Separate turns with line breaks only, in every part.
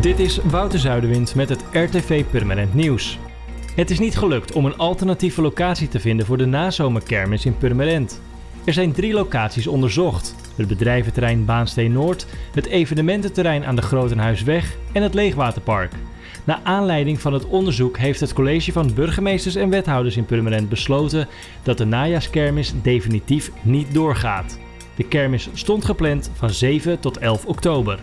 Dit is Wouter Zuiderwind met het RTV Permanent Nieuws. Het is niet gelukt om een alternatieve locatie te vinden voor de nazomerkermis in Purmerend. Er zijn drie locaties onderzocht: het bedrijventerrein Baansteen Noord, het evenemententerrein aan de Grotenhuisweg en het Leegwaterpark. Na aanleiding van het onderzoek heeft het college van burgemeesters en wethouders in Purmerend besloten dat de najaarskermis definitief niet doorgaat. De kermis stond gepland van 7 tot 11 oktober.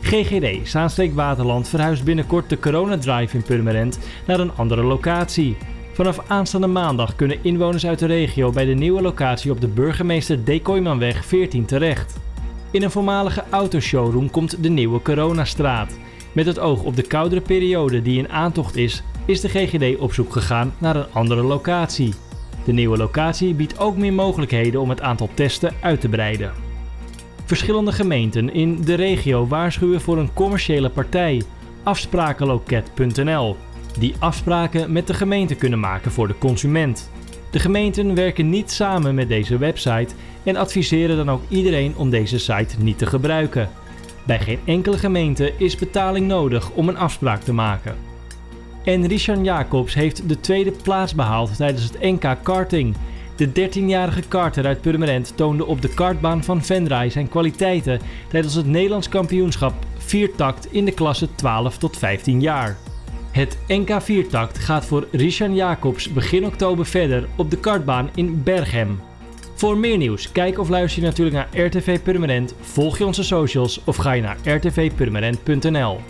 GGD Zaanstreek Waterland verhuist binnenkort de Corona-drive in Purmerend naar een andere locatie. Vanaf aanstaande maandag kunnen inwoners uit de regio bij de nieuwe locatie op de burgemeester Dekoymanweg 14 terecht. In een voormalige autoshowroom komt de nieuwe Coronastraat. Met het oog op de koudere periode die in aantocht is, is de GGD op zoek gegaan naar een andere locatie. De nieuwe locatie biedt ook meer mogelijkheden om het aantal testen uit te breiden. Verschillende gemeenten in de regio waarschuwen voor een commerciële partij, afsprakenloket.nl, die afspraken met de gemeente kunnen maken voor de consument. De gemeenten werken niet samen met deze website en adviseren dan ook iedereen om deze site niet te gebruiken. Bij geen enkele gemeente is betaling nodig om een afspraak te maken. En Richard Jacobs heeft de tweede plaats behaald tijdens het NK karting. De 13-jarige karter uit Purmerend toonde op de kartbaan van Venray zijn kwaliteiten tijdens het Nederlands kampioenschap viertakt in de klasse 12 tot 15 jaar. Het NK viertakt gaat voor Richard Jacobs begin oktober verder op de kartbaan in Berghem. Voor meer nieuws, kijk of luister je natuurlijk naar RTV Purmerend, volg je onze socials of ga je naar rtvpurmerend.nl.